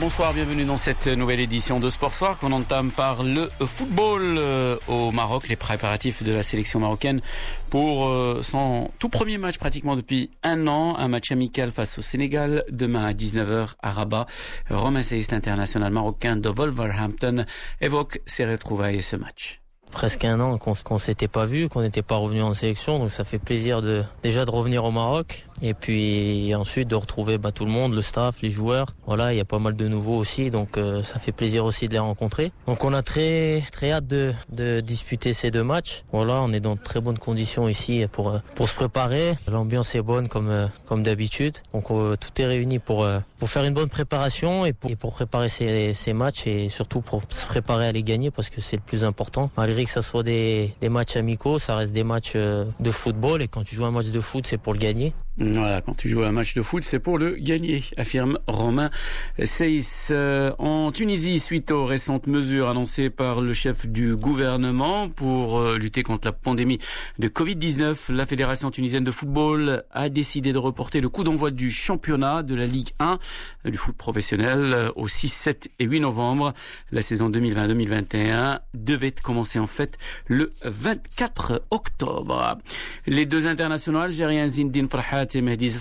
bonsoir, bienvenue dans cette nouvelle édition de Sport Soir qu'on entame par le football euh, au Maroc, les préparatifs de la sélection marocaine pour euh, son tout premier match pratiquement depuis un an, un match amical face au Sénégal demain à 19h à Rabat. Romain Seist, international marocain de Wolverhampton, évoque ses retrouvailles et ce match presque un an qu'on ne s'était pas vu, qu'on n'était pas revenu en sélection, donc ça fait plaisir de déjà de revenir au Maroc et puis ensuite de retrouver bah, tout le monde, le staff, les joueurs. Voilà, il y a pas mal de nouveaux aussi, donc euh, ça fait plaisir aussi de les rencontrer. Donc on a très très hâte de, de disputer ces deux matchs. Voilà, on est dans de très bonnes conditions ici pour euh, pour se préparer. L'ambiance est bonne comme euh, comme d'habitude. Donc tout est réuni pour pour faire une bonne préparation et pour, et pour préparer ces, ces matchs et surtout pour se préparer à les gagner parce que c'est le plus important. Que ça soit des, des matchs amicaux, ça reste des matchs de football et quand tu joues un match de foot, c'est pour le gagner. Voilà, quand tu joues un match de foot, c'est pour le gagner, affirme Romain Seyss. Euh, en Tunisie, suite aux récentes mesures annoncées par le chef du gouvernement pour euh, lutter contre la pandémie de Covid-19, la Fédération tunisienne de football a décidé de reporter le coup d'envoi du championnat de la Ligue 1 euh, du foot professionnel au 6, 7 et 8 novembre. La saison 2020-2021 devait commencer en fait le 24 octobre. Les deux internationaux algériens Zindine et Mehdi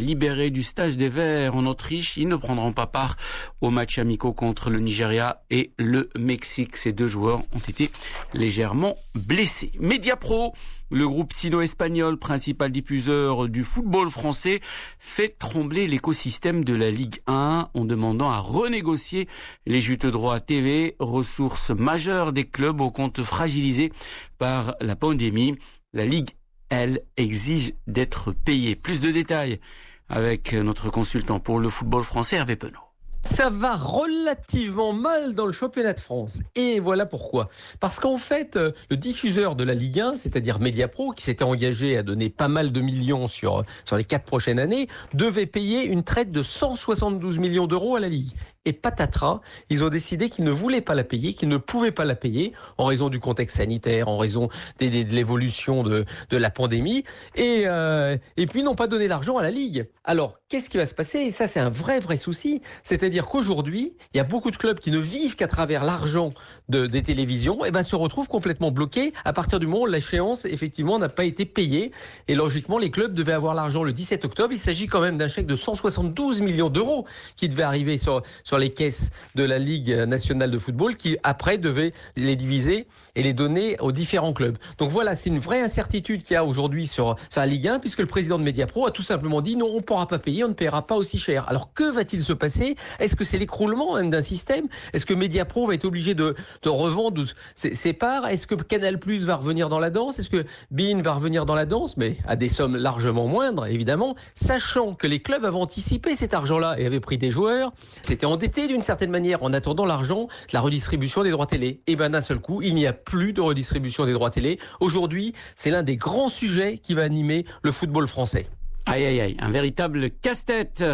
libérés du stage des Verts en Autriche. Ils ne prendront pas part au match amicaux contre le Nigeria et le Mexique. Ces deux joueurs ont été légèrement blessés. Mediapro, le groupe sino-espagnol, principal diffuseur du football français, fait trembler l'écosystème de la Ligue 1 en demandant à renégocier les juteux droits TV, ressources majeures des clubs au compte fragilisés par la pandémie. La Ligue elle, exige d'être payée. Plus de détails avec notre consultant pour le football français, Hervé Penaud. Ça va relativement mal dans le championnat de France. Et voilà pourquoi. Parce qu'en fait, euh, le diffuseur de la Ligue 1, c'est-à-dire Mediapro, qui s'était engagé à donner pas mal de millions sur, sur les quatre prochaines années, devait payer une traite de 172 millions d'euros à la Ligue. Et patatras, ils ont décidé qu'ils ne voulaient pas la payer, qu'ils ne pouvaient pas la payer en raison du contexte sanitaire, en raison de, l'évolution de, de, la pandémie, et, euh, et puis n'ont pas donné l'argent à la Ligue. Alors, qu'est-ce qui va se passer? Ça, c'est un vrai, vrai souci. C'est-à-dire qu'aujourd'hui, il y a beaucoup de clubs qui ne vivent qu'à travers l'argent de, des télévisions, et ben se retrouvent complètement bloqués à partir du moment où l'échéance, effectivement, n'a pas été payée. Et logiquement, les clubs devaient avoir l'argent le 17 octobre. Il s'agit quand même d'un chèque de 172 millions d'euros qui devait arriver sur, sur les caisses de la Ligue nationale de football qui après devait les diviser et les donner aux différents clubs. Donc voilà, c'est une vraie incertitude qu'il y a aujourd'hui sur, la Ligue 1 puisque le président de Mediapro a tout simplement dit non, on ne pourra pas payer, on ne paiera pas aussi cher. Alors que va-t-il se passer? Est-ce que c'est l'écroulement d'un système? Est-ce que Mediapro va être obligé de, revendre ses, parts Est-ce que Canal Plus va revenir dans la danse? Est-ce que Bein va revenir dans la danse? Mais à des sommes largement moindres, évidemment, sachant que les clubs avaient anticipé cet argent-là et avaient pris des joueurs, c'était en d'une certaine manière en attendant l'argent la redistribution des droits télé. Et ben d'un seul coup, il n'y a plus de redistribution des droits télé. Aujourd'hui, c'est l'un des grands sujets qui va animer le football français. Aïe aïe aïe, un véritable casse-tête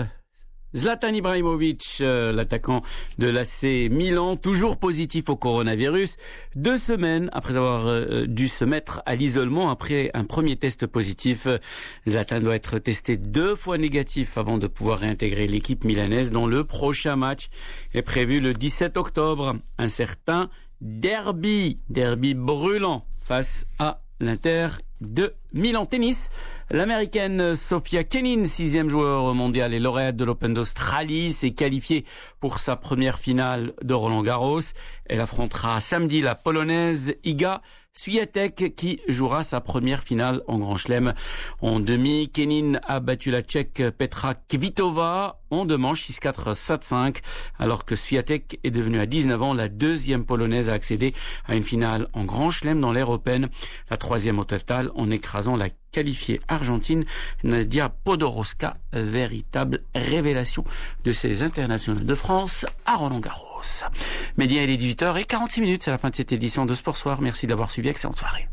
Zlatan Ibrahimovic, euh, l'attaquant de l'AC Milan, toujours positif au coronavirus, deux semaines après avoir euh, dû se mettre à l'isolement après un premier test positif. Zlatan doit être testé deux fois négatif avant de pouvoir réintégrer l'équipe milanaise dont le prochain match est prévu le 17 octobre. Un certain derby, derby brûlant face à l'Inter de Milan Tennis. L'américaine Sofia Kenin, sixième joueur mondial et lauréate de l'Open d'Australie, s'est qualifiée pour sa première finale de Roland Garros. Elle affrontera samedi la polonaise Iga Swiatek qui jouera sa première finale en Grand Chelem. En demi, Kenin a battu la Tchèque Petra Kvitova en deux manches 6-4, 7-5, alors que Swiatek est devenue à 19 ans la deuxième polonaise à accéder à une finale en Grand Chelem dans l'ère Open, la troisième au total en écrasant la qualifiée argentine Nadia Podoroska, véritable révélation de ces internationales de France à Roland Garros. Média, il est 18h et 46 minutes, c'est la fin de cette édition de Sport Soir. Merci d'avoir suivi, excellente soirée.